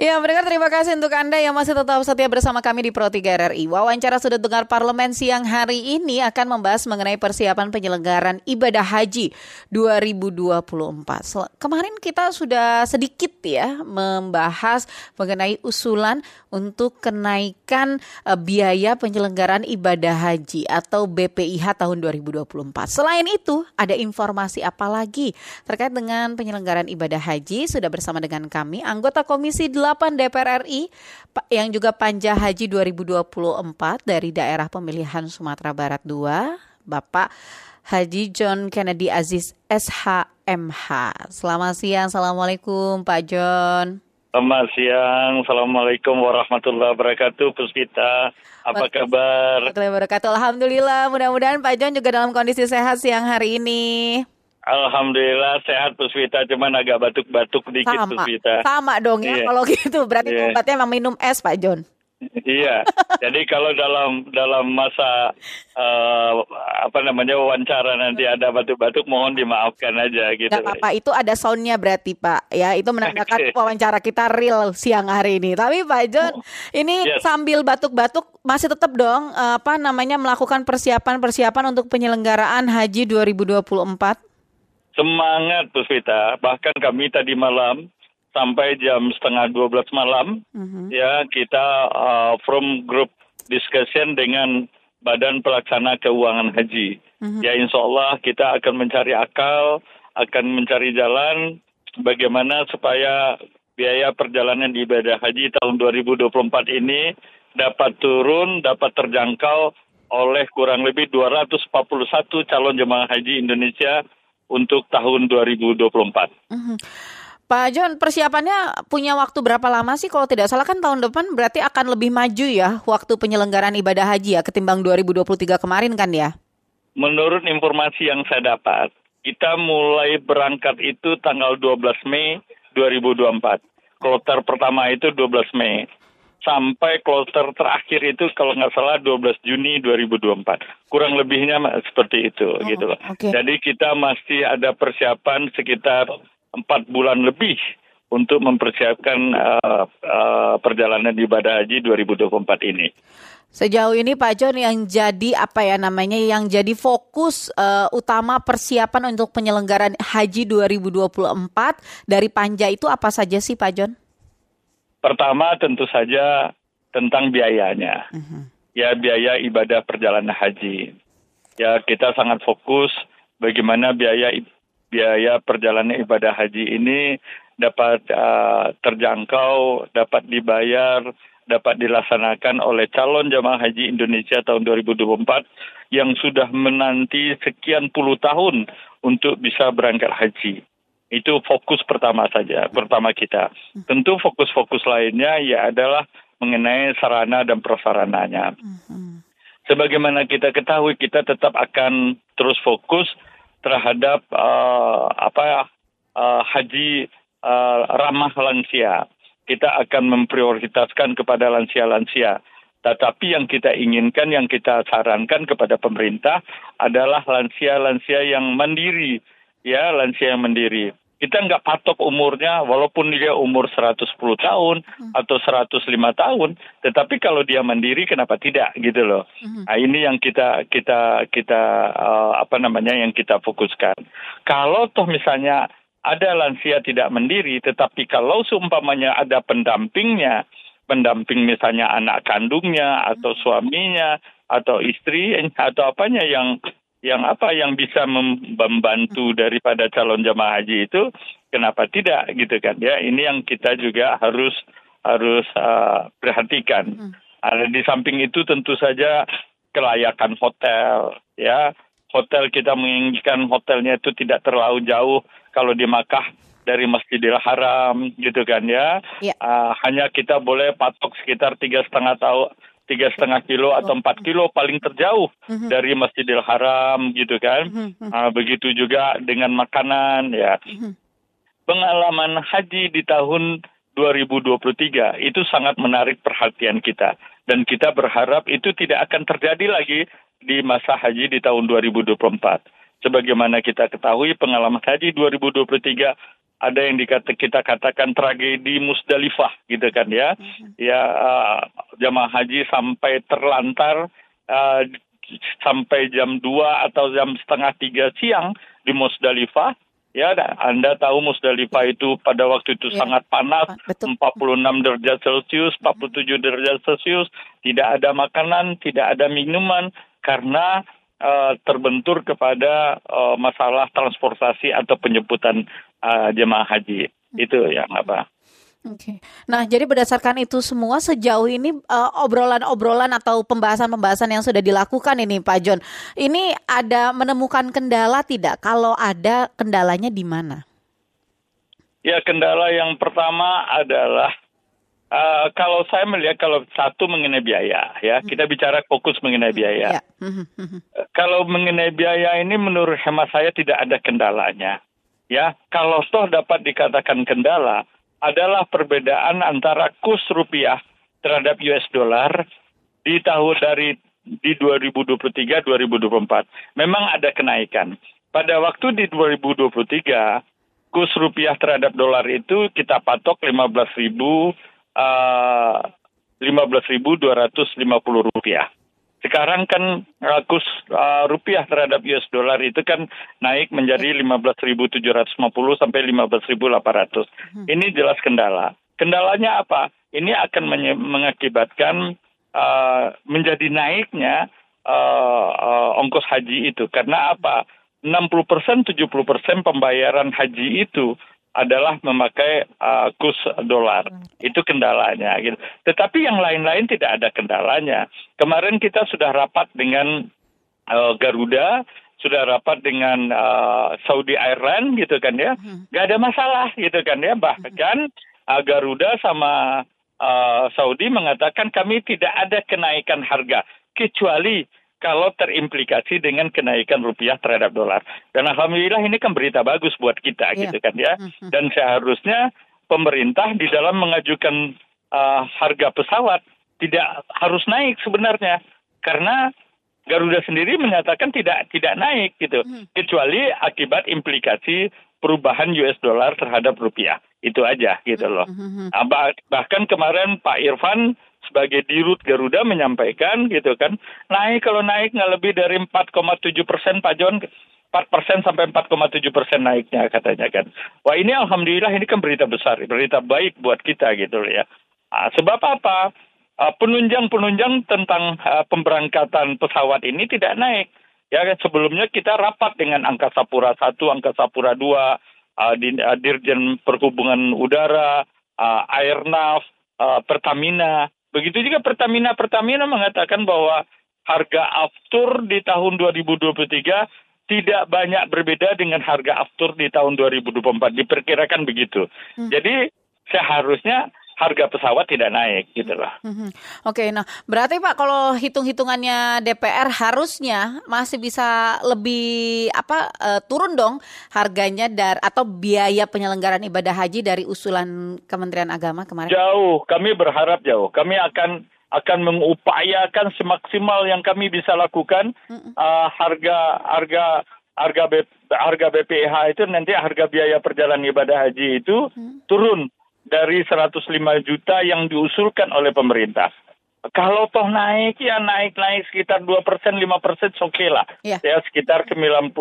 Ya, mendengar terima kasih untuk Anda yang masih tetap setia bersama kami di Pro 3 RRI. Wawancara Sudut Dengar Parlemen siang hari ini akan membahas mengenai persiapan penyelenggaran ibadah haji 2024. Kemarin kita sudah sedikit ya membahas mengenai usulan untuk kenaikan uh, biaya penyelenggaran ibadah haji atau BPIH tahun 2024. Selain itu, ada informasi apa lagi terkait dengan penyelenggaran ibadah haji sudah bersama dengan kami anggota Komisi 8 DPR RI yang juga Panja Haji 2024 dari daerah pemilihan Sumatera Barat 2, Bapak Haji John Kennedy Aziz SHMH. Selamat siang, Assalamualaikum Pak John. Selamat siang, Assalamualaikum warahmatullahi wabarakatuh, Puspita. Apa kabar? Alhamdulillah, mudah-mudahan Pak John juga dalam kondisi sehat siang hari ini. Alhamdulillah sehat Puspita, cuman agak batuk-batuk dikit sama, Puspita. Sama dong ya, iya. kalau gitu berarti iya. obatnya emang minum es Pak John. iya, jadi kalau dalam dalam masa uh, apa namanya wawancara nanti ada batuk-batuk mohon dimaafkan aja gitu. Gak apa-apa, itu ada soundnya berarti Pak. Ya itu menandakan okay. wawancara kita real siang hari ini. Tapi Pak John, oh, ini yes. sambil batuk-batuk masih tetap dong uh, apa namanya melakukan persiapan-persiapan untuk penyelenggaraan Haji 2024. Semangat Puspita, bahkan kami tadi malam sampai jam setengah 12 malam uh-huh. ya kita uh, from group discussion dengan Badan Pelaksana Keuangan Haji. Uh-huh. Ya insya Allah kita akan mencari akal, akan mencari jalan bagaimana supaya biaya perjalanan ibadah haji tahun 2024 ini dapat turun, dapat terjangkau oleh kurang lebih 241 calon jemaah haji Indonesia untuk tahun 2024. Mm-hmm. Pak John, persiapannya punya waktu berapa lama sih? Kalau tidak salah kan tahun depan berarti akan lebih maju ya waktu penyelenggaraan ibadah haji ya ketimbang 2023 kemarin kan ya? Menurut informasi yang saya dapat, kita mulai berangkat itu tanggal 12 Mei 2024. Kloter pertama itu 12 Mei sampai kloter terakhir itu kalau nggak salah 12 Juni 2024. Kurang lebihnya seperti itu oh, gitu loh. Okay. Jadi kita masih ada persiapan sekitar empat bulan lebih untuk mempersiapkan uh, uh, perjalanan ibadah haji 2024 ini. Sejauh ini Pak John yang jadi apa ya namanya yang jadi fokus uh, utama persiapan untuk penyelenggaraan haji 2024 dari Panja itu apa saja sih Pak John? Pertama tentu saja tentang biayanya. Uh-huh. Ya biaya ibadah perjalanan haji. Ya kita sangat fokus bagaimana biaya biaya perjalanan ibadah haji ini dapat uh, terjangkau, dapat dibayar, dapat dilaksanakan oleh calon jamaah haji Indonesia tahun 2024 yang sudah menanti sekian puluh tahun untuk bisa berangkat haji. Itu fokus pertama saja, pertama kita. Tentu fokus-fokus lainnya ya adalah mengenai sarana dan prasarananya. Sebagaimana kita ketahui, kita tetap akan terus fokus terhadap uh, apa uh, haji uh, ramah lansia. Kita akan memprioritaskan kepada lansia-lansia. Tetapi yang kita inginkan, yang kita sarankan kepada pemerintah adalah lansia-lansia yang mandiri, ya lansia yang mandiri kita nggak patok umurnya walaupun dia umur 110 tahun hmm. atau 105 tahun tetapi kalau dia mandiri kenapa tidak gitu loh hmm. nah ini yang kita kita kita uh, apa namanya yang kita fokuskan kalau toh misalnya ada lansia tidak mandiri tetapi kalau seumpamanya ada pendampingnya pendamping misalnya anak kandungnya atau hmm. suaminya atau istri atau apanya yang yang apa yang bisa membantu daripada calon jamaah haji itu kenapa tidak gitu kan ya ini yang kita juga harus harus uh, perhatikan hmm. ada di samping itu tentu saja kelayakan hotel ya hotel kita menginginkan hotelnya itu tidak terlalu jauh kalau di Makkah dari Masjidil Haram gitu kan ya, ya. Uh, hanya kita boleh patok sekitar tiga setengah tahun tiga setengah kilo atau empat kilo paling terjauh mm-hmm. dari Masjidil Haram gitu kan. Mm-hmm. Uh, begitu juga dengan makanan ya. Mm-hmm. Pengalaman haji di tahun 2023 itu sangat menarik perhatian kita dan kita berharap itu tidak akan terjadi lagi di masa haji di tahun 2024. Sebagaimana kita ketahui pengalaman haji 2023 ada yang dikata kita katakan tragedi Musdalifah gitu kan ya. Mm-hmm. Ya uh, jamaah haji sampai terlantar uh, sampai jam 2 atau jam setengah tiga siang di Musdalifah. Ya, Anda tahu Musdalifah itu pada waktu itu ya. sangat panas, Betul. 46 derajat Celcius, 47 derajat Celcius, tidak ada makanan, tidak ada minuman karena uh, terbentur kepada uh, masalah transportasi atau penjemputan uh, jemaah haji. Itu yang apa? Oke. Okay. Nah, jadi berdasarkan itu semua sejauh ini obrolan-obrolan uh, atau pembahasan-pembahasan yang sudah dilakukan ini Pak John, ini ada menemukan kendala tidak? Kalau ada kendalanya di mana? Ya, kendala yang pertama adalah Uh, kalau saya melihat kalau satu mengenai biaya ya hmm. kita bicara fokus mengenai biaya. Ya. Hmm, hmm, kalau mengenai biaya ini menurut hemat saya tidak ada kendalanya. Ya, kalau toh dapat dikatakan kendala adalah perbedaan antara kurs rupiah terhadap US dollar di tahun dari di 2023 2024. Memang ada kenaikan. Pada waktu di 2023 kurs rupiah terhadap dolar itu kita patok 15.000 uh, puluh rupiah. Sekarang kan kurs uh, rupiah terhadap US dollar itu kan naik menjadi 15.750 sampai 15.800. Hmm. Ini jelas kendala. Kendalanya apa? Ini akan mengakibatkan uh, menjadi naiknya uh, uh, ongkos haji itu. Karena apa? 60 persen, 70 persen pembayaran haji itu adalah memakai uh, kurs dolar. Itu kendalanya. Gitu. Tetapi yang lain-lain tidak ada kendalanya. Kemarin kita sudah rapat dengan uh, Garuda, sudah rapat dengan uh, Saudi Airline gitu kan ya. Hmm. Gak ada masalah gitu kan ya. Bahkan uh, Garuda sama uh, Saudi mengatakan kami tidak ada kenaikan harga kecuali kalau terimplikasi dengan kenaikan rupiah terhadap dolar. Dan alhamdulillah ini kan berita bagus buat kita yeah. gitu kan ya. Mm-hmm. Dan seharusnya pemerintah di dalam mengajukan uh, harga pesawat tidak harus naik sebenarnya karena Garuda sendiri menyatakan tidak tidak naik gitu hmm. kecuali akibat implikasi perubahan US dollar terhadap rupiah itu aja gitu loh. Hmm. Nah, bahkan kemarin Pak Irfan sebagai dirut Garuda menyampaikan gitu kan naik kalau naik nggak lebih dari 4,7 persen Pak John 4 persen sampai 4,7 persen naiknya katanya kan. Wah ini alhamdulillah ini kan berita besar, berita baik buat kita gitu ya. Nah, sebab apa? Uh, penunjang-penunjang tentang uh, pemberangkatan pesawat ini tidak naik. Ya sebelumnya kita rapat dengan Angkasa Pura 1, Angkasa Pura 2, uh, di, Dirjen Perhubungan Udara, Airnav, Pertamina, Begitu juga Pertamina Pertamina mengatakan bahwa harga aftur di tahun 2023 tidak banyak berbeda dengan harga aftur di tahun 2024 diperkirakan begitu. Hmm. Jadi seharusnya harga pesawat tidak naik gitu loh. Hmm. Oke, nah berarti Pak kalau hitung-hitungannya DPR harusnya masih bisa lebih apa uh, turun dong harganya dar atau biaya penyelenggaraan ibadah haji dari usulan Kementerian Agama kemarin? Jauh, kami berharap jauh. Kami akan akan mengupayakan semaksimal yang kami bisa lakukan uh, harga harga harga B, harga BPH itu nanti harga biaya perjalanan ibadah haji itu hmm. turun dari 105 juta yang diusulkan oleh pemerintah. Kalau toh naik ya naik-naik sekitar 2 persen, 5 persen oke okay lah. Yeah. Ya sekitar 93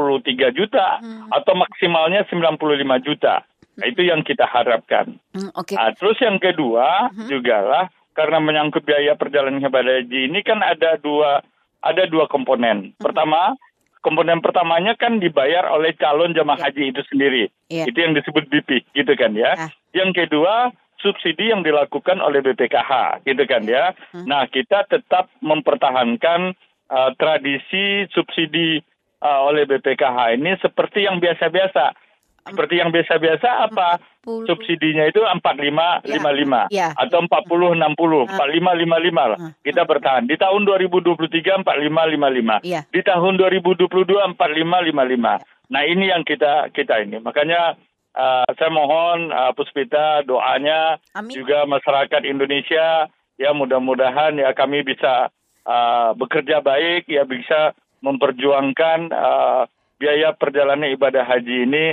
juta hmm. atau maksimalnya 95 juta. Nah, itu yang kita harapkan. Hmm, okay. nah, terus yang kedua hmm. juga lah karena menyangkut biaya perjalanan ibadah haji ini kan ada dua ada dua komponen. Hmm. Pertama komponen pertamanya kan dibayar oleh calon jamaah yeah. haji itu sendiri. Yeah. Itu yang disebut BP, gitu kan ya. Yeah. Yang kedua, subsidi yang dilakukan oleh BPKH, gitu kan ya. Hmm. Nah, kita tetap mempertahankan uh, tradisi subsidi uh, oleh BPKH ini seperti yang biasa-biasa seperti yang biasa-biasa apa? 40. Subsidinya itu 4555 ya. ya. atau 4060, uh. 4555 lah. Uh. Kita bertahan. Di tahun 2023 4555. Ya. Di tahun 2022 4555. Nah, ini yang kita kita ini. Makanya uh, saya mohon uh, Puspita doanya Amin. juga masyarakat Indonesia ya mudah-mudahan ya kami bisa uh, bekerja baik ya bisa memperjuangkan uh, biaya perjalanan ibadah haji ini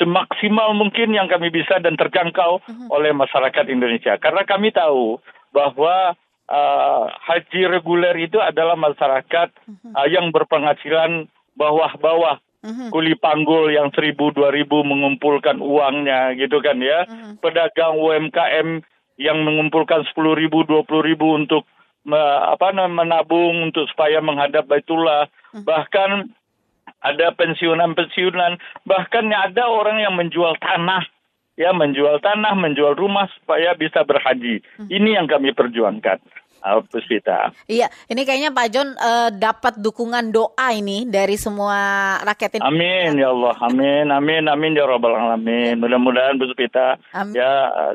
semaksimal mungkin yang kami bisa dan terjangkau uh-huh. oleh masyarakat Indonesia. Karena kami tahu bahwa uh, haji reguler itu adalah masyarakat uh-huh. uh, yang berpenghasilan bawah-bawah uh-huh. kuli panggul yang seribu dua ribu mengumpulkan uangnya gitu kan ya. Uh-huh. Pedagang UMKM yang mengumpulkan sepuluh ribu dua puluh ribu untuk me, apa menabung untuk supaya menghadap Baitullah. Uh-huh. Bahkan ada pensiunan-pensiunan, bahkan ada orang yang menjual tanah, ya menjual tanah, menjual rumah supaya bisa berhaji. Hmm. Ini yang kami perjuangkan. Puspita. Iya, ini kayaknya Pak John uh, dapat dukungan doa ini dari semua rakyat ini. Amin ya Allah, amin, amin, amin ya Rabbal alamin. Mudah-mudahan Puspita. Ya,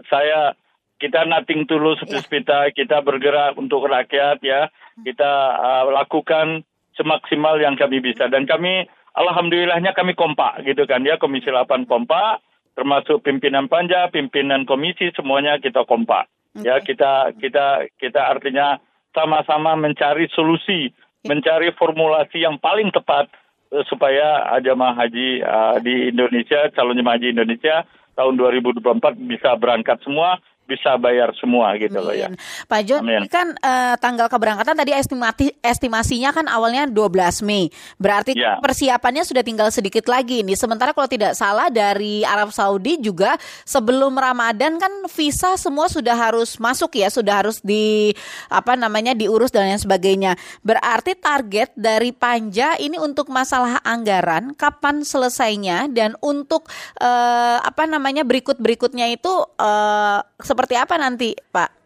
saya kita nating tulus Puspita, ya. kita bergerak untuk rakyat ya. Kita uh, lakukan semaksimal yang kami bisa dan kami alhamdulillahnya kami kompak gitu kan ya Komisi 8 kompak termasuk pimpinan panja, pimpinan komisi semuanya kita kompak. Okay. Ya kita kita kita artinya sama-sama mencari solusi, okay. mencari formulasi yang paling tepat uh, supaya jemaah haji uh, di Indonesia, calon jemaah haji Indonesia tahun 2024 bisa berangkat semua bisa bayar semua gitu Amin. loh ya. Pak John, ini kan uh, tanggal keberangkatan tadi estimasi estimasinya kan awalnya 12 Mei. Berarti ya. persiapannya sudah tinggal sedikit lagi nih. Sementara kalau tidak salah dari Arab Saudi juga sebelum Ramadan kan visa semua sudah harus masuk ya, sudah harus di apa namanya diurus dan lain sebagainya. Berarti target dari Panja ini untuk masalah anggaran kapan selesainya dan untuk uh, apa namanya berikut-berikutnya itu uh, seperti apa nanti, Pak?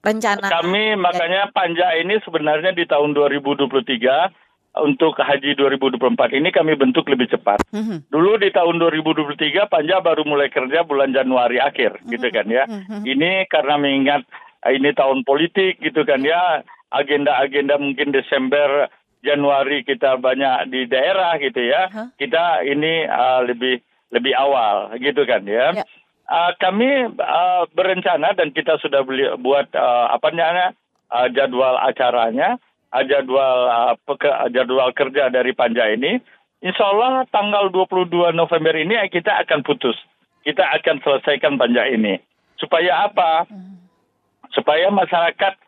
Rencana kami makanya panja ini sebenarnya di tahun 2023 untuk haji 2024 ini kami bentuk lebih cepat. Mm-hmm. Dulu di tahun 2023 panja baru mulai kerja bulan Januari akhir, mm-hmm. gitu kan ya. Mm-hmm. Ini karena mengingat ah, ini tahun politik, gitu kan ya. Agenda-agenda mungkin Desember, Januari kita banyak di daerah, gitu ya. Uh-huh. Kita ini uh, lebih lebih awal, gitu kan ya. Yeah. Uh, kami uh, berencana dan kita sudah beli, buat uh, apa namanya uh, jadwal acaranya, uh, jadwal uh, peke, jadwal kerja dari Panja ini. Insya Allah tanggal 22 November ini kita akan putus. Kita akan selesaikan Panja ini. Supaya apa? Supaya masyarakat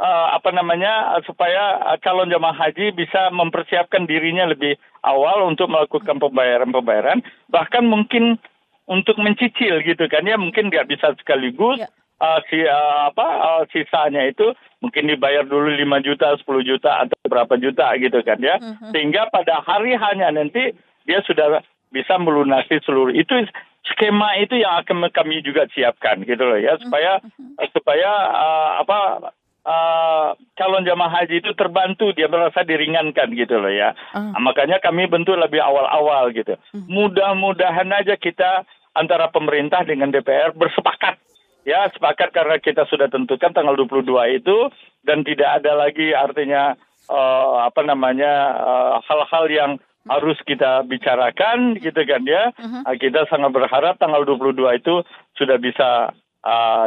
uh, apa namanya supaya calon jemaah haji bisa mempersiapkan dirinya lebih awal untuk melakukan pembayaran-pembayaran bahkan mungkin untuk mencicil gitu kan ya mungkin nggak bisa sekaligus ya. uh, si uh, apa uh, sisanya itu mungkin dibayar dulu 5 juta 10 juta atau berapa juta gitu kan ya uh-huh. sehingga pada hari hanya nanti dia sudah bisa melunasi seluruh itu skema itu yang akan kami juga siapkan gitu loh ya supaya uh-huh. supaya uh, apa uh, calon jamaah haji itu terbantu dia merasa diringankan gitu loh ya uh. nah, makanya kami bentuk lebih awal-awal gitu uh. mudah-mudahan aja kita antara pemerintah dengan DPR bersepakat ya sepakat karena kita sudah tentukan tanggal 22 itu dan tidak ada lagi artinya uh, apa namanya eh, hal-hal uh, yang harus kita bicarakan gitu kan ya. Uh-huh. Kita sangat berharap tanggal 22 itu sudah bisa uh,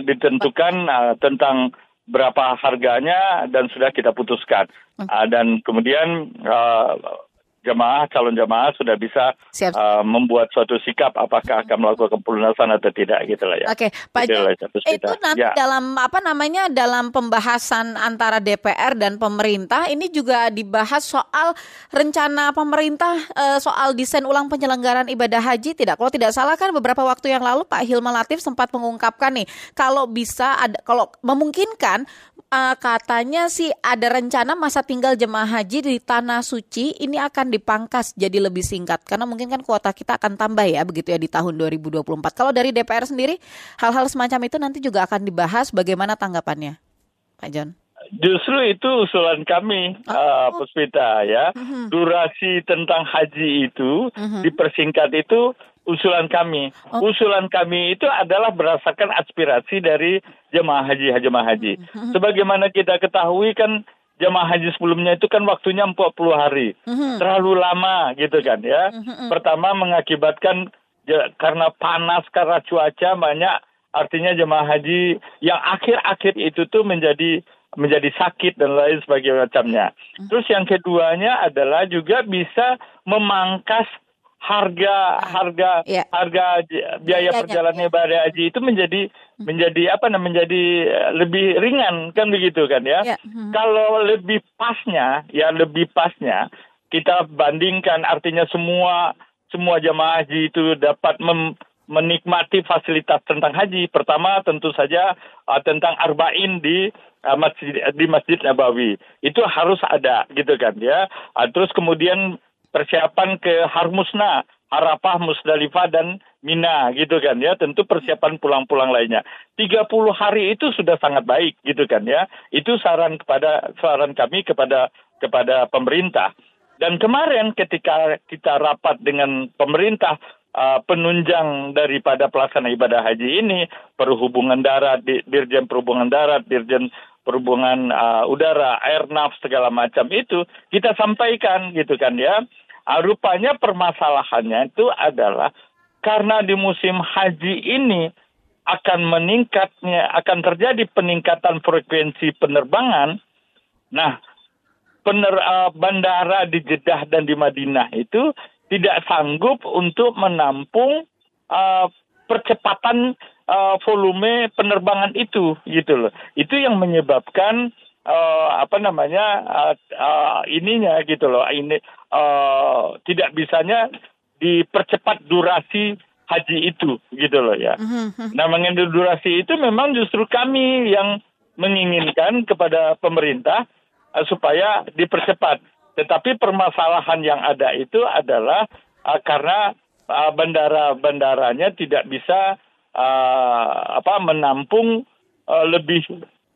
ditentukan uh, tentang berapa harganya dan sudah kita putuskan. Uh, dan kemudian uh, jemaah calon jemaah sudah bisa Siap. Uh, membuat suatu sikap apakah akan melakukan pelunasan atau tidak gitu lah ya. Oke, Pak gitu lah, itu nanti ya. dalam apa namanya dalam pembahasan antara DPR dan pemerintah ini juga dibahas soal rencana pemerintah uh, soal desain ulang penyelenggaraan ibadah haji tidak. Kalau tidak salah kan beberapa waktu yang lalu Pak Hilman Latif sempat mengungkapkan nih kalau bisa ada kalau memungkinkan uh, katanya sih ada rencana masa tinggal jemaah haji di tanah suci ini akan dipangkas jadi lebih singkat karena mungkin kan kuota kita akan tambah ya begitu ya di tahun 2024. Kalau dari DPR sendiri hal-hal semacam itu nanti juga akan dibahas bagaimana tanggapannya, Pak John? Justru itu usulan kami, oh. uh, Puspita ya. Uh-huh. Durasi tentang haji itu uh-huh. dipersingkat itu usulan kami. Oh. Usulan kami itu adalah berdasarkan aspirasi dari jemaah haji, jemaah haji. Mm-hmm. Sebagaimana kita ketahui kan jemaah haji sebelumnya itu kan waktunya 40 hari. Mm-hmm. Terlalu lama gitu kan ya. Mm-hmm. Pertama mengakibatkan ya, karena panas karena cuaca banyak artinya jemaah haji yang akhir-akhir itu tuh menjadi menjadi sakit dan lain sebagainya macamnya. Mm-hmm. Terus yang keduanya adalah juga bisa memangkas harga harga Ya. harga biaya perjalanan ya. ibadah haji itu menjadi menjadi apa namanya menjadi eh, lebih ringan kan begitu kan ya. Ya. Hmm. Kalau lebih pasnya ya lebih pasnya kita bandingkan artinya semua semua jamaah haji itu dapat mem- menikmati fasilitas tentang haji. Pertama tentu saja uh, tentang arba'in di uh, masjid di Masjid Nabawi. Itu harus ada gitu kan ya. Uh, terus kemudian persiapan ke Harmusna, Arafah, Musdalifah dan Mina gitu kan ya. Tentu persiapan pulang-pulang lainnya. 30 hari itu sudah sangat baik gitu kan ya. Itu saran kepada saran kami kepada kepada pemerintah. Dan kemarin ketika kita rapat dengan pemerintah uh, penunjang daripada pelaksana ibadah haji ini perhubungan darat, Di- Dirjen Perhubungan Darat, Dirjen Perhubungan uh, Udara, Airnav segala macam itu kita sampaikan gitu kan ya. Uh, rupanya permasalahannya itu adalah karena di musim haji ini akan meningkatnya akan terjadi peningkatan frekuensi penerbangan. Nah, pener, uh, bandara di Jeddah dan di Madinah itu tidak sanggup untuk menampung uh, percepatan uh, volume penerbangan itu gitu loh. Itu yang menyebabkan uh, apa namanya uh, uh, ininya gitu loh. Ini uh, tidak bisanya dipercepat durasi haji itu gitu loh ya. Mhm. Nah, mengenai durasi itu memang justru kami yang menginginkan kepada pemerintah uh, supaya dipercepat. Tetapi permasalahan yang ada itu adalah uh, karena uh, bandara-bandaranya tidak bisa uh, apa menampung uh, lebih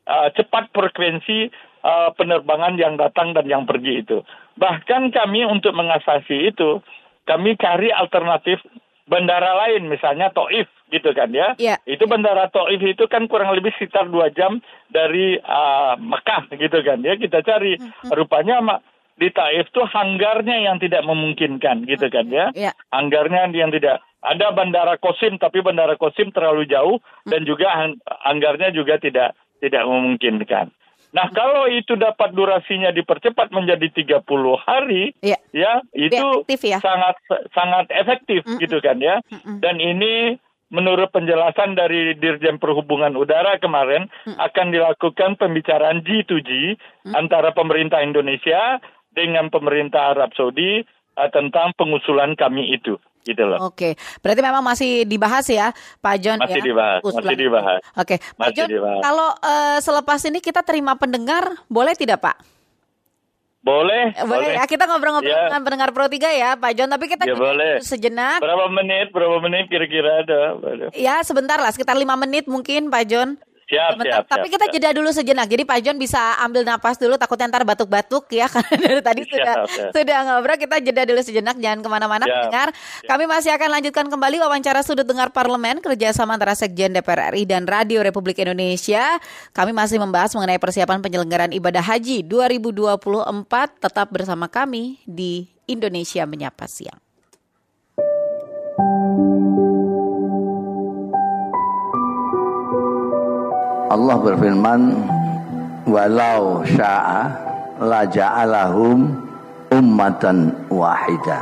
uh, cepat frekuensi uh, penerbangan yang datang dan yang pergi itu. Bahkan kami untuk mengatasi itu, kami cari alternatif bandara lain, misalnya Toif gitu kan ya. Iya. Itu bandara Taif itu kan kurang lebih sekitar dua jam dari uh, Mekah gitu kan ya. Kita cari rupanya di Taif tuh hanggarnya yang tidak memungkinkan gitu kan ya. Iya. Hanggarnya yang tidak ada bandara Kosim tapi bandara Kosim terlalu jauh dan juga hang- hanggarnya juga tidak tidak memungkinkan. Nah, kalau itu dapat durasinya dipercepat menjadi 30 hari, Iya. ya itu efektif ya. sangat sangat efektif Mm-mm. gitu kan ya. Mm-mm. Dan ini menurut penjelasan dari Dirjen Perhubungan Udara kemarin Mm. akan dilakukan pembicaraan G2G antara pemerintah Indonesia dengan pemerintah Arab Saudi eh, tentang pengusulan kami itu gitu loh. Oke, berarti memang masih dibahas ya, Pak John Masih ya. dibahas, usulan masih dibahas. Oke, Pak Masih John, dibahas. kalau eh, selepas ini kita terima pendengar, boleh tidak Pak? Boleh, Eh, Boleh, ya, kita ngobrol-ngobrol Ya. dengan pendengar Pro 3 ya, Pak John. Tapi kita Ya, boleh. sejenak. Berapa menit? Berapa menit kira-kira ada? Ada. Ya, sebentar lah, sekitar lima menit mungkin, Pak John. Siap, Sebentar. siap. Tapi siap, kita siap. jeda dulu sejenak. Jadi Pak John bisa ambil napas dulu, takutnya ntar batuk-batuk ya. Karena dari tadi Siap, sudah siap. sudah ngobrol. Kita jeda dulu sejenak, jangan ke mana-mana. Siap, Dengar, kami masih akan lanjutkan kembali wawancara sudut dengar parlemen kerjasama antara Sekjen DPR RI dan Radio Republik Indonesia. Kami masih membahas mengenai persiapan penyelenggaraan ibadah haji 2024. Tetap bersama kami di Indonesia Menyapa Siang. Allah berfirman walau sya'a la ja'alahum ummatan wahida.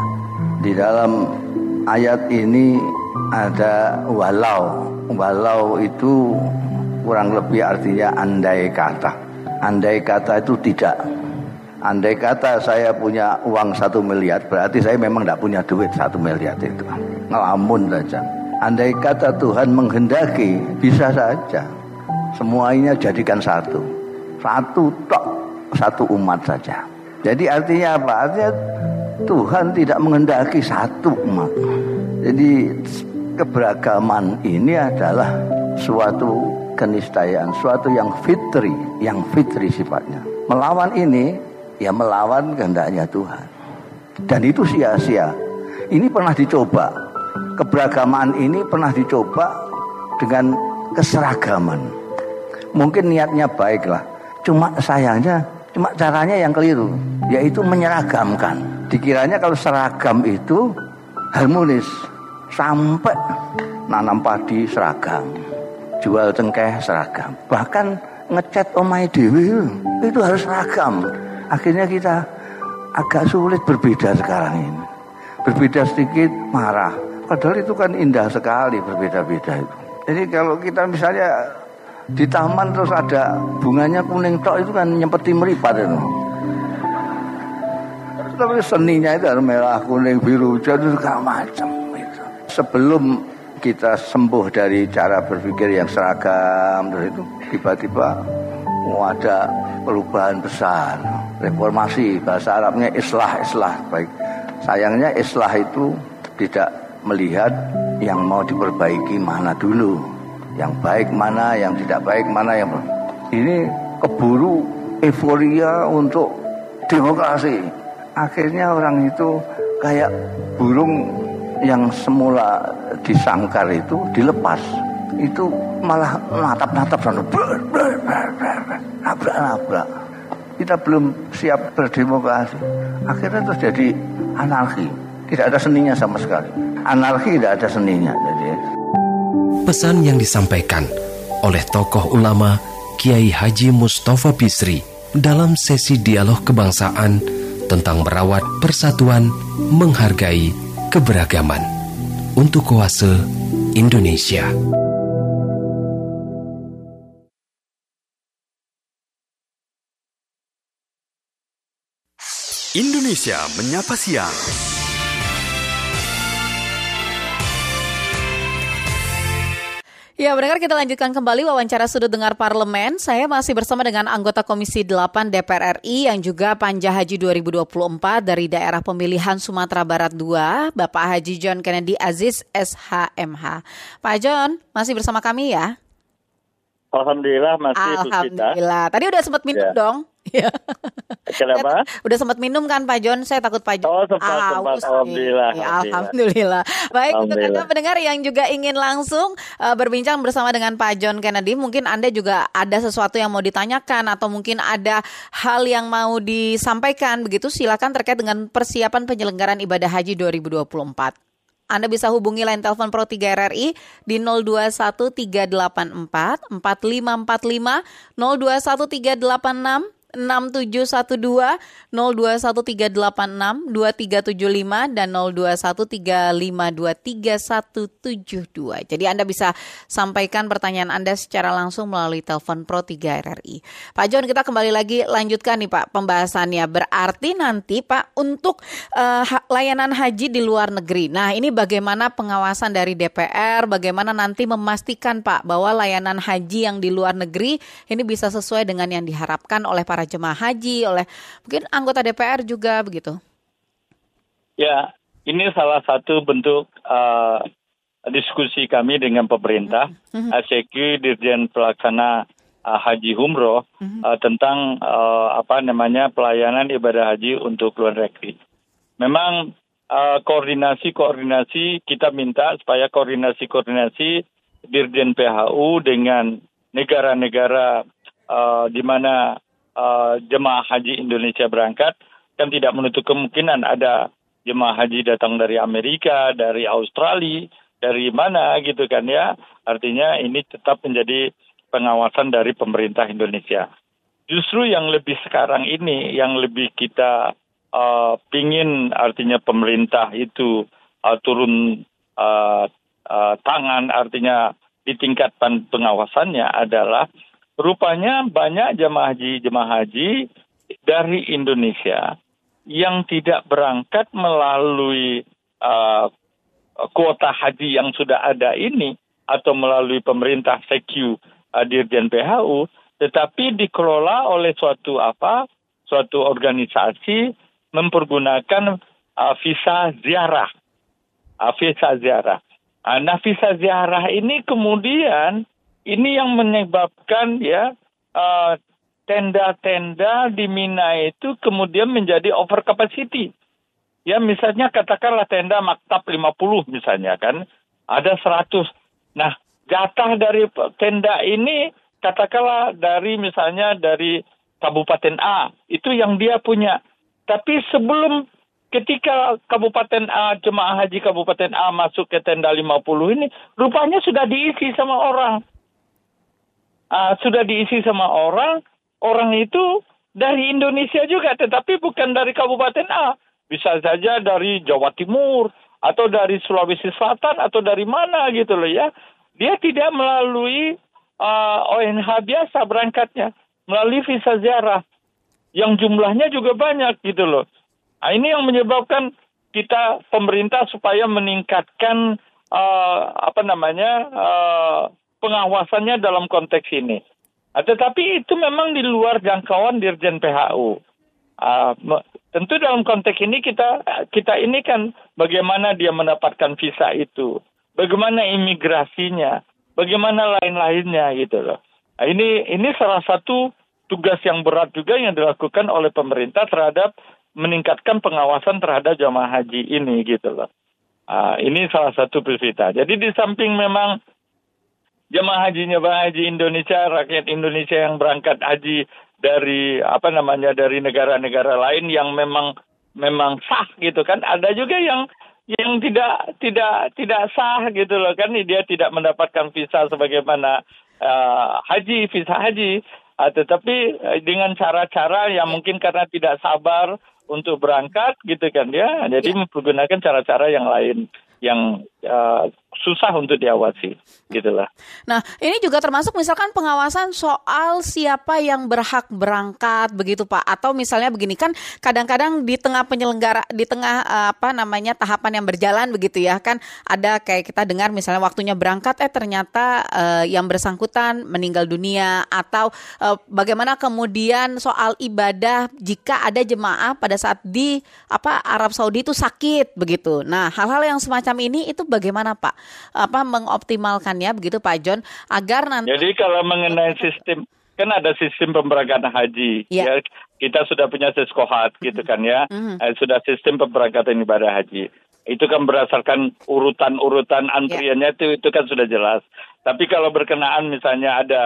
Di dalam ayat ini ada walau. Walau itu kurang lebih artinya andai kata. Andai kata itu tidak. Andai kata saya punya uang satu miliar, berarti saya memang tidak punya duit satu miliar itu. Ngelamun saja. Andai kata Tuhan menghendaki, bisa saja. Semuanya jadikan satu. Satu tok, satu umat saja. Jadi artinya apa? Artinya Tuhan tidak menghendaki satu umat. Jadi keberagaman ini adalah suatu keniscayaan, suatu yang fitri, yang fitri sifatnya. Melawan ini ya melawan kehendaknya Tuhan. Dan itu sia-sia. Ini pernah dicoba. Keberagaman ini pernah dicoba dengan keseragaman. Mungkin niatnya baiklah. Cuma sayangnya, cuma caranya yang keliru. Yaitu menyeragamkan. Dikiranya kalau seragam itu harmonis. Sampai nanam padi seragam. Jual cengkeh seragam. Bahkan ngecat omai dewi itu harus seragam. Akhirnya kita agak sulit berbeda sekarang ini. berbeda sedikit marah. Padahal itu kan indah sekali berbeda-beda itu. Jadi kalau kita misalnya di taman terus ada bunganya kuning tok itu kan nyempeti meripat itu. Tapi seninya itu harus merah, kuning, biru, jadi segala macam itu. Sebelum kita sembuh dari cara berpikir yang seragam terus itu tiba-tiba oh, ada perubahan besar reformasi bahasa Arabnya islah islah baik sayangnya islah itu tidak melihat yang mau diperbaiki mana dulu yang baik mana yang tidak baik mana yang ini keburu euforia untuk demokrasi. Akhirnya orang itu kayak burung yang semula disangkar itu dilepas. Itu malah natap-natap sana. Nabrak-nabrak kita belum siap berdemokrasi. Akhirnya terus jadi anarki. Tidak ada seninya sama sekali. Anarki tidak ada seninya jadi pesan yang disampaikan oleh tokoh ulama Kiai Haji Mustafa Bisri dalam sesi dialog kebangsaan tentang merawat persatuan, menghargai keberagaman untuk kuasa Indonesia. Indonesia menyapa siang. Ya, mendengar kita lanjutkan kembali wawancara sudut dengar parlemen. Saya masih bersama dengan anggota Komisi 8 DPR RI yang juga Panja Haji 2024 dari daerah pemilihan Sumatera Barat 2, Bapak Haji John Kennedy Aziz SHMH. Pak John, masih bersama kami ya? Alhamdulillah masih Alhamdulillah. Tadi udah sempat minum ya. dong. Ya. Kenapa? Udah sempat minum kan Pak John? Saya takut Pak John. Oh sempat, ah, sempat. Alhamdulillah, ya, alhamdulillah. Baik, untuk Anda pendengar yang juga ingin langsung uh, berbincang bersama dengan Pak John Kennedy, mungkin Anda juga ada sesuatu yang mau ditanyakan atau mungkin ada hal yang mau disampaikan begitu, silakan terkait dengan persiapan penyelenggaraan ibadah haji 2024. Anda bisa hubungi line telepon Pro 3 RRI di 021384 4545 021386 6712 021386 2375 dan 0213523172. Jadi Anda bisa sampaikan pertanyaan Anda secara langsung melalui telepon Pro 3 RRI. Pak John, kita kembali lagi lanjutkan nih Pak pembahasannya. Berarti nanti Pak untuk uh, layanan haji di luar negeri. Nah, ini bagaimana pengawasan dari DPR, bagaimana nanti memastikan Pak bahwa layanan haji yang di luar negeri ini bisa sesuai dengan yang diharapkan oleh para para jemaah haji, oleh mungkin anggota DPR juga begitu? Ya, ini salah satu bentuk uh, diskusi kami dengan pemerintah, mm-hmm. ACQ Dirjen Pelaksana uh, Haji Umroh mm-hmm. uh, tentang uh, apa namanya pelayanan ibadah haji untuk luar negeri. Memang uh, koordinasi-koordinasi kita minta supaya koordinasi-koordinasi Dirjen PHU dengan negara-negara uh, di mana uh, jemaah haji Indonesia berangkat kan tidak menutup kemungkinan ada jemaah haji datang dari Amerika, dari Australia, dari mana gitu kan ya. Artinya ini tetap menjadi pengawasan dari pemerintah Indonesia. Justru yang lebih sekarang ini yang lebih kita uh, pingin artinya pemerintah itu uh, turun uh, uh, tangan artinya ditingkatkan pengawasannya adalah Rupanya banyak jemaah haji jemaah haji dari Indonesia yang tidak berangkat melalui uh, kuota haji yang sudah ada ini atau melalui pemerintah CQ uh, Dirjen PHU, tetapi dikelola oleh suatu apa? Suatu organisasi mempergunakan uh, visa ziarah, uh, visa ziarah. Uh, nah, visa ziarah ini kemudian ini yang menyebabkan ya tenda tenda-tenda di Mina itu kemudian menjadi over capacity. Ya misalnya katakanlah tenda maktab 50 misalnya kan, ada 100. Nah, jatah dari tenda ini katakanlah dari misalnya dari Kabupaten A, itu yang dia punya. Tapi sebelum ketika Kabupaten A, jemaah haji Kabupaten A masuk ke tenda 50 ini, rupanya sudah diisi sama orang uh, sudah diisi sama orang, orang itu dari Indonesia juga, tetapi bukan dari Kabupaten A, bisa saja dari Jawa Timur atau dari Sulawesi Selatan atau dari mana gitu loh ya. Dia tidak melalui uh, ONH biasa berangkatnya, melalui visa ziarah yang jumlahnya juga banyak gitu loh. Nah, ini yang menyebabkan kita pemerintah supaya meningkatkan uh, apa namanya uh, pengawasannya dalam konteks ini. Uh, tetapi itu memang di luar jangkauan Dirjen PHU. Uh, tentu dalam konteks ini kita kita ini kan bagaimana dia mendapatkan visa itu, bagaimana imigrasinya, bagaimana lain-lainnya gitu loh. Nah, ini ini salah satu tugas yang berat juga yang dilakukan oleh pemerintah terhadap meningkatkan pengawasan terhadap jamaah haji ini gitu loh. Uh, ini salah satu berita. Jadi di samping memang jemaah hajinya jemaah haji Indonesia, rakyat Indonesia yang berangkat haji dari apa namanya dari negara-negara lain yang memang memang sah gitu kan. Ada juga yang yang tidak tidak tidak sah gitu loh kan dia tidak mendapatkan visa sebagaimana uh, haji visa haji uh, tetapi uh, dengan cara-cara yang mungkin karena tidak sabar untuk berangkat gitu kan ya jadi ya. menggunakan cara-cara yang lain yang uh, susah untuk diawasi gitulah. Nah, ini juga termasuk misalkan pengawasan soal siapa yang berhak berangkat begitu Pak atau misalnya begini kan kadang-kadang di tengah penyelenggara di tengah uh, apa namanya tahapan yang berjalan begitu ya kan ada kayak kita dengar misalnya waktunya berangkat eh ternyata uh, yang bersangkutan meninggal dunia atau uh, bagaimana kemudian soal ibadah jika ada jemaah pada saat di apa Arab Saudi itu sakit begitu. Nah, hal-hal yang semacam ini itu bagaimana Pak? Apa mengoptimalkannya begitu Pak John agar nanti Jadi kalau mengenai sistem kan ada sistem pemberangkatan haji. Ya, ya kita sudah punya seskohat gitu kan ya. Mm-hmm. eh, sudah sistem pemberangkatan ibadah haji. Itu kan berdasarkan urutan-urutan antriannya ya. itu itu kan sudah jelas. Tapi kalau berkenaan misalnya ada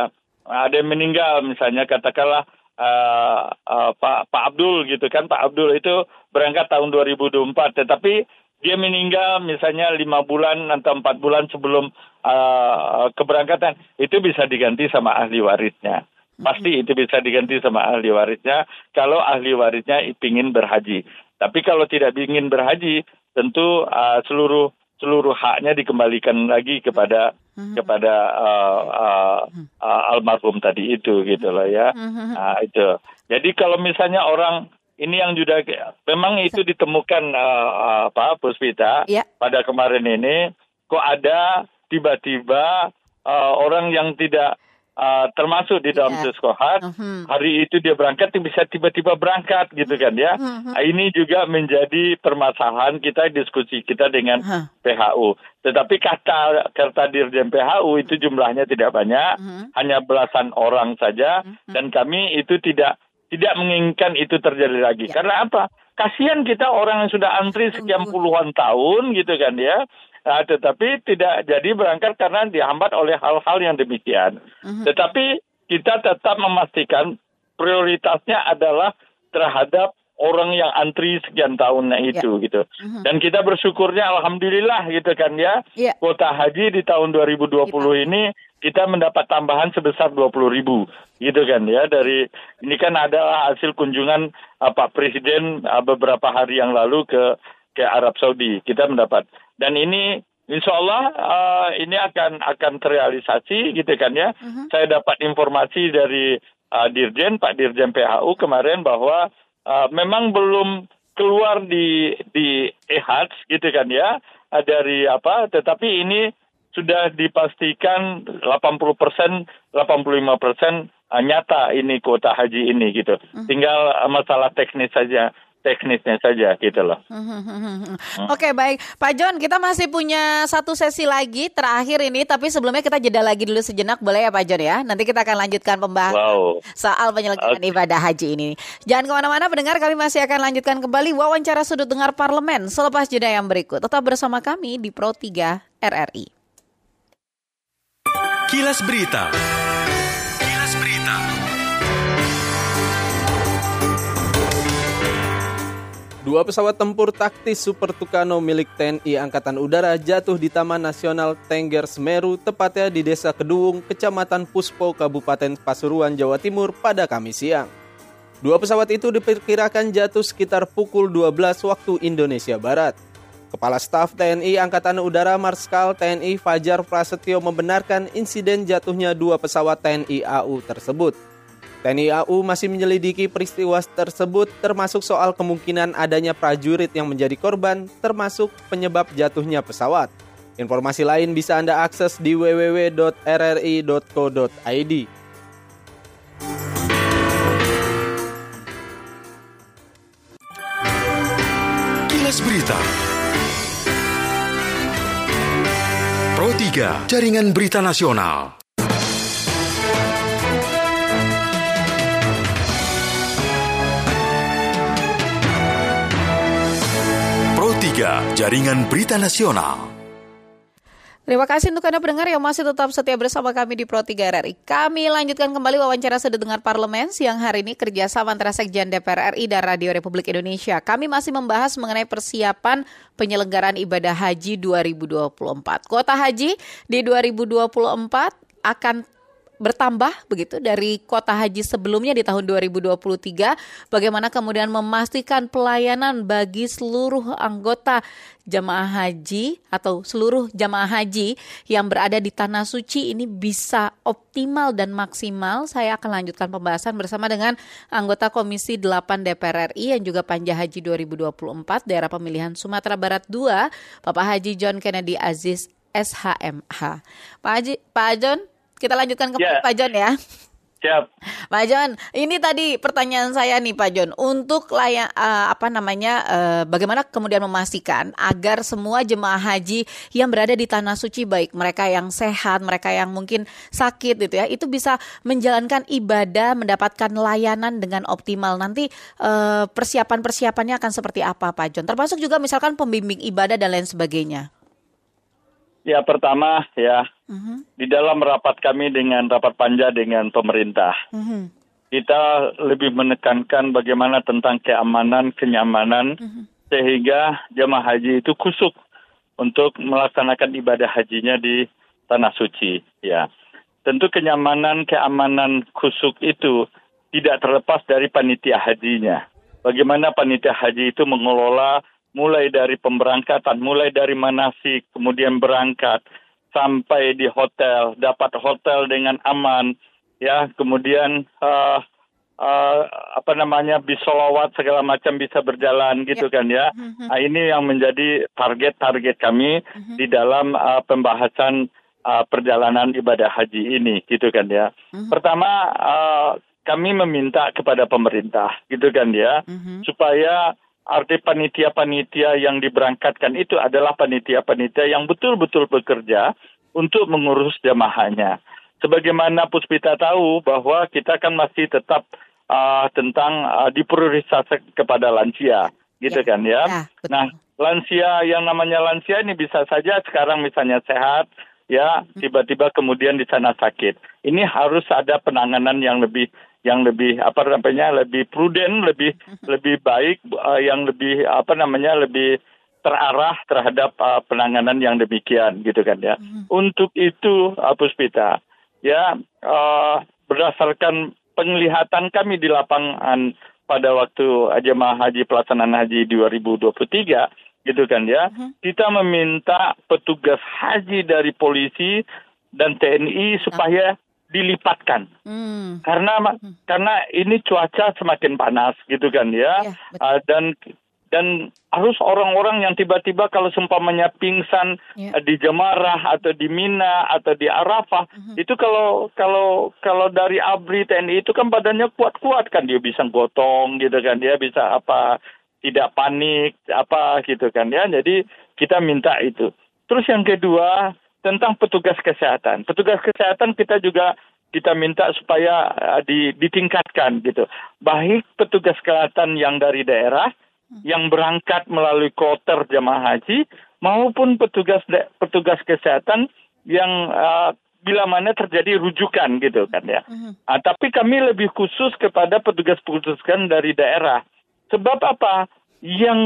ada yang meninggal misalnya katakanlah uh, uh, Pak Pak Abdul gitu kan. Pak Abdul itu berangkat tahun 2024 tetapi dia meninggal misalnya lima bulan atau empat bulan sebelum uh, keberangkatan. Itu bisa diganti sama ahli warisnya pasti itu bisa diganti sama ahli warisnya kalau ahli warisnya ingin berhaji. Tapi kalau tidak ingin berhaji tentu uh, seluruh seluruh haknya dikembalikan lagi kepada mm-hmm. kepada uh, uh, uh, almarhum tadi itu gitu loh ya. Mm-hmm. nah, itu. Jadi kalau misalnya orang ini yang juga memang itu ditemukan uh, apa Puspita ya. pada kemarin ini kok ada tiba-tiba uh, orang yang tidak uh, termasuk di dalam yeah. sekolah uh-huh. hari itu dia berangkat bisa tiba-tiba berangkat gitu kan ya uh-huh. nah, ini juga menjadi permasalahan kita diskusi kita dengan uh-huh. PHU tetapi kata kata dirjen PHU itu jumlahnya tidak banyak uh-huh. hanya belasan orang saja uh-huh. dan kami itu tidak tidak menginginkan itu terjadi lagi. Ya. Karena apa? Kasihan kita orang yang sudah antri sekian puluhan tahun gitu kan ya. Nah, tetapi tidak jadi berangkat karena dihambat oleh hal-hal yang demikian. Uh-huh. Tetapi kita tetap memastikan prioritasnya adalah terhadap orang yang antri sekian tahunnya ya. itu yeah. gitu. Uh-huh. Dan kita bersyukurnya alhamdulillah gitu kan ya. Yeah. Kota haji di tahun 2020 kita. ini kita mendapat tambahan sebesar 20 ribu gitu kan ya dari ini kan adalah hasil kunjungan uh, Pak Presiden uh, beberapa hari yang lalu ke ke Arab Saudi kita mendapat dan ini Insya Allah uh, ini akan akan terrealisasi gitu kan ya. Uh-huh. Saya dapat informasi dari uh, Dirjen Pak Dirjen PHU kemarin bahwa uh, memang belum keluar di di EHAD gitu kan ya. Uh, dari apa tetapi ini sudah dipastikan 80 persen 85 persen uh, nyata ini kuota haji ini gitu. Uh. tinggal masalah teknis saja teknisnya saja gitu loh. Hmm. Oke okay, baik Pak John kita masih punya satu sesi lagi terakhir ini tapi sebelumnya kita jeda lagi dulu sejenak boleh ya Pak John ya nanti kita akan lanjutkan pembahasan wow. soal penyelenggaraan okay. ibadah haji ini. Jangan ke mana-mana pendengar kami masih akan lanjutkan kembali wawancara sudut dengar parlemen selepas jeda yang berikut tetap bersama kami di Pro 3 RRI. Kilas Berita. Dua pesawat tempur taktis Super Tucano milik TNI Angkatan Udara jatuh di Taman Nasional Tengger Semeru, tepatnya di Desa Kedung, Kecamatan Puspo, Kabupaten Pasuruan, Jawa Timur pada Kamis siang. Dua pesawat itu diperkirakan jatuh sekitar pukul 12 waktu Indonesia Barat. Kepala Staf TNI Angkatan Udara Marskal TNI Fajar Prasetyo membenarkan insiden jatuhnya dua pesawat TNI AU tersebut. TNI AU masih menyelidiki peristiwa tersebut termasuk soal kemungkinan adanya prajurit yang menjadi korban termasuk penyebab jatuhnya pesawat. Informasi lain bisa Anda akses di www.rri.co.id. Kilas Berita. Pro 3, Jaringan Berita Nasional. 3, Jaringan Berita Nasional. Terima kasih untuk Anda pendengar yang masih tetap setia bersama kami di Pro 3 RRI. Kami lanjutkan kembali wawancara sedengar parlemen siang hari ini kerjasama antara Sekjen DPR RI dan Radio Republik Indonesia. Kami masih membahas mengenai persiapan penyelenggaraan ibadah haji 2024. Kuota haji di 2024 akan bertambah begitu dari kota haji sebelumnya di tahun 2023 bagaimana kemudian memastikan pelayanan bagi seluruh anggota jamaah haji atau seluruh jamaah haji yang berada di tanah suci ini bisa optimal dan maksimal? Saya akan lanjutkan pembahasan bersama dengan anggota Komisi 8 DPR RI yang juga Panja Haji 2024 daerah pemilihan Sumatera Barat 2 Bapak Haji John Kennedy Aziz SHMH Pak Haji Pak John kita lanjutkan ke Ya. Pak John ya. Siap. Pak John, ini tadi pertanyaan saya nih Pak John, untuk layak eh, apa namanya eh, bagaimana kemudian memastikan agar semua jemaah haji yang berada di tanah suci baik mereka yang sehat, mereka yang mungkin sakit gitu ya, itu bisa menjalankan ibadah, mendapatkan layanan dengan optimal. Nanti eh, persiapan-persiapannya akan seperti apa Pak John? Termasuk juga misalkan pembimbing ibadah dan lain sebagainya. Ya pertama ya Mhm, di dalam rapat kami dengan rapat panja dengan pemerintah mhm, kita lebih menekankan bagaimana tentang keamanan kenyamanan mhm. sehingga jemaah haji itu kusuk untuk melaksanakan ibadah hajinya di tanah suci ya. Tentu kenyamanan keamanan kusuk itu tidak terlepas dari panitia hajinya. Bagaimana panitia haji itu mengelola mulai dari pemberangkatan mulai dari manasik kemudian berangkat sampai di hotel dapat hotel dengan aman ya kemudian eh, eh, apa namanya bis solawat segala macam bisa berjalan gitu kan ya Mhm. Nah, ini yang menjadi target-target kami di dalam uh, pembahasan uh, perjalanan ibadah haji ini, gitu kan ya. Mhm. Pertama, uh, kami meminta kepada pemerintah, gitu kan ya, Mhm. supaya arti panitia-panitia yang diberangkatkan itu adalah panitia-panitia yang betul-betul bekerja untuk mengurus jamaahnya. Sebagaimana Puspita tahu bahwa kita kan masih tetap uh, tentang uh, dipriorisasi kepada lansia, gitu Ya, kan ya. ya, betul. Nah, lansia yang namanya lansia ini bisa saja sekarang misalnya sehat, ya tiba-tiba kemudian di sana sakit. Ini harus ada penanganan yang lebih yang lebih apa namanya lebih prudent, lebih lebih baik, uh, yang lebih apa namanya lebih terarah terhadap uh, penanganan yang demikian gitu kan ya. Untuk itu uh, Puspita, ya uh, berdasarkan penglihatan kami di lapangan pada waktu jemaah haji pelaksanaan haji 2023 gitu kan ya. Kita meminta petugas haji dari polisi dan TNI supaya dilipatkan Hmm. karena karena ini cuaca semakin panas gitu kan ya, Ya, betul. Ah, dan dan harus orang-orang yang tiba-tiba kalau seumpamanya pingsan Ya. di Jamarah atau di Mina atau di Arafah Mhm. itu kalau kalau kalau dari ABRI TNI itu kan badannya kuat-kuat kan dia bisa gotong gitu kan dia bisa apa tidak panik apa gitu kan ya jadi kita minta itu terus yang kedua tentang petugas kesehatan petugas kesehatan kita juga kita minta supaya uh, di, ditingkatkan gitu baik petugas kesehatan yang dari daerah yang berangkat melalui kloter jamaah haji maupun petugas petugas kesehatan yang uh, bila mana terjadi rujukan gitu kan ya. Ah, tapi kami lebih khusus kepada petugas-petugas dari daerah. Sebab apa? Yang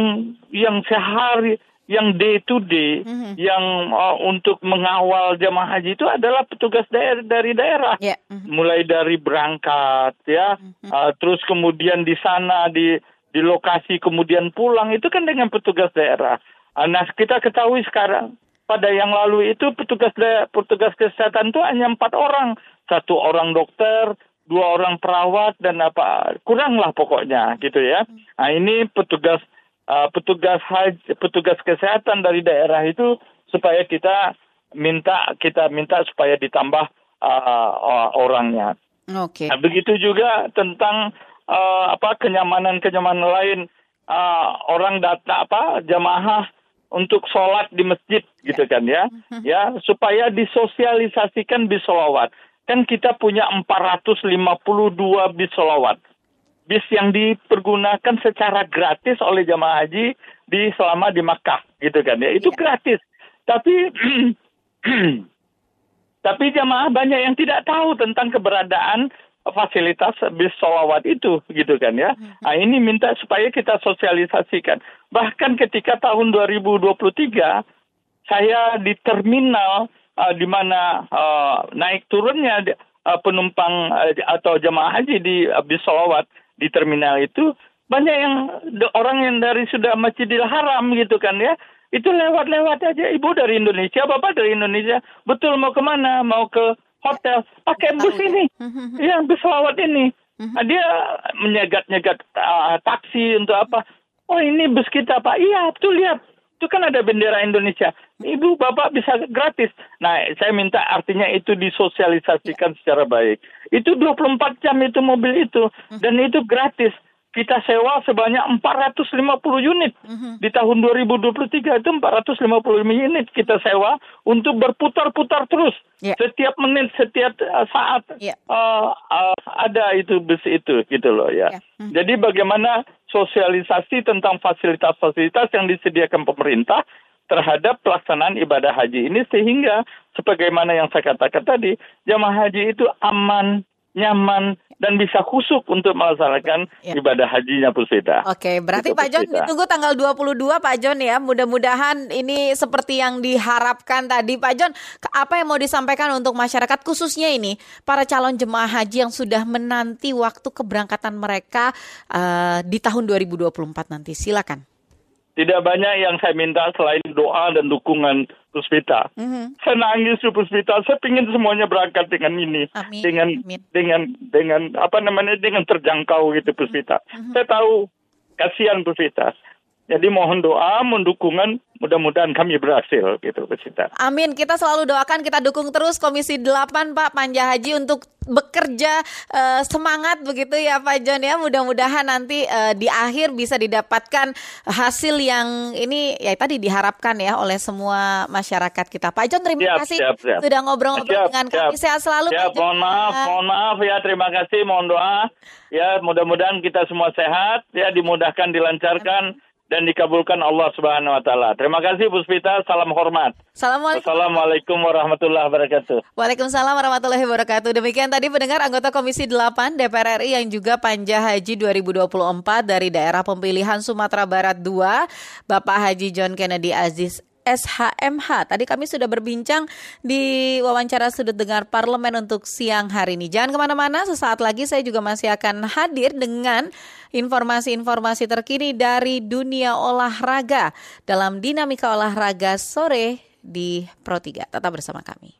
yang sehari yang day to day Mhm. yang uh, untuk mengawal jemaah haji itu adalah petugas daer dari daerah Ya. Mhm. mulai dari berangkat ya uh, terus kemudian di sana di di lokasi kemudian pulang itu kan dengan petugas daerah Uh, nah kita ketahui sekarang pada yang lalu itu petugas da- petugas kesehatan itu hanya empat orang satu orang dokter dua orang perawat dan apa kurang lah pokoknya gitu ya nah ini petugas uh, petugas haji petugas kesehatan dari daerah itu supaya kita minta kita minta supaya ditambah uh, uh, orangnya. Oke. Nah, begitu juga tentang eh, apa kenyamanan-kenyamanan lain. Eh, orang data apa jamaah untuk sholat di masjid gitu kan ya. Ya supaya disosialisasikan bis sholawat. Kan kita punya 452 bis sholawat bis yang dipergunakan secara gratis oleh jamaah haji di selama di Makkah gitu kan ya itu Iya. gratis tapi tapi jamaah banyak yang tidak tahu tentang keberadaan fasilitas bis solawat itu gitu kan ya. Nah ini minta supaya kita sosialisasikan. Bahkan ketika tahun 2023 saya di terminal uh, di mana uh, naik turunnya uh, penumpang uh, atau jemaah haji di uh, bis solawat di terminal itu banyak yang orang yang dari sudah Masjidil Haram gitu kan ya itu lewat-lewat aja ibu dari Indonesia bapak dari Indonesia betul mau ke mana mau ke hotel pakai bus ini. Ya bus solawat ini. Nah, dia menyegat-nyegat uh, taksi untuk apa? Oh ini bus kita pak. Iya betul lihat itu kan ada bendera Indonesia. Ibu, bapak bisa gratis. Nah, saya minta artinya itu disosialisasikan secara baik. Itu 24 jam itu mobil itu. Dan itu gratis. Kita sewa sebanyak 450 unit. Di tahun 2023 itu 450 unit kita sewa untuk berputar-putar terus. Ya. Setiap menit, setiap uh, saat Ya. uh, uh, ada itu bus itu gitu loh ya. Ya. Hmm. Jadi bagaimana sosialisasi tentang fasilitas-fasilitas yang disediakan pemerintah terhadap pelaksanaan ibadah haji ini sehingga sebagaimana yang saya katakan tadi jamaah haji itu aman, nyaman dan bisa khusuk untuk melaksanakan Ya. ibadah hajinya Pusita. Oke, berarti Itu, Pak John Puspita. ditunggu tanggal 22 Pak John ya. Mudah-mudahan ini seperti yang diharapkan tadi Pak John. Apa yang mau disampaikan untuk masyarakat khususnya ini para calon jemaah haji yang sudah menanti waktu keberangkatan mereka eh, di tahun 2024 nanti. Silakan. Tidak banyak yang saya minta selain doa dan dukungan Puspita. Mhm. Saya nangis tuh Puspita. Saya ingin semuanya berangkat dengan ini, Amin, dengan amin. dengan dengan apa namanya dengan terjangkau gitu Puspita. Mhm. Saya tahu kasihan Puspita. Jadi mohon doa, mohon dukungan, mudah-mudahan kami berhasil gitu Puspita. Amin. Kita selalu doakan, kita dukung terus Komisi 8 Pak Panja Haji untuk bekerja eh, semangat begitu ya Pak John ya. Mudah-mudahan nanti eh, di akhir bisa didapatkan hasil yang ini ya tadi diharapkan ya oleh semua masyarakat kita. Pak John terima Siap, kasih siap, siap. sudah ngobrol-ngobrol Siap, dengan siap. kami. Sehat selalu Ya, Pak John. mohon maaf, mohon maaf ya, terima kasih, mohon doa. Ya, mudah-mudahan kita semua sehat, ya dimudahkan, dilancarkan dan dikabulkan Allah Subhanahu wa taala. Terima kasih Puspita, salam hormat. Assalamualaikum. Wassalamualaikum warahmatullahi wabarakatuh. Waalaikumsalam warahmatullahi wabarakatuh. Demikian tadi pendengar anggota Komisi 8 DPR RI yang juga Panja Haji 2024 dari daerah pemilihan Sumatera Barat 2, Bapak Haji John Kennedy Aziz SHMH. Tadi kami sudah berbincang di wawancara sudut dengar parlemen untuk siang hari ini. Jangan ke mana-mana, sesaat lagi saya juga masih akan hadir dengan informasi-informasi terkini dari dunia olahraga dalam dinamika olahraga sore di Pro 3. Tetap bersama kami.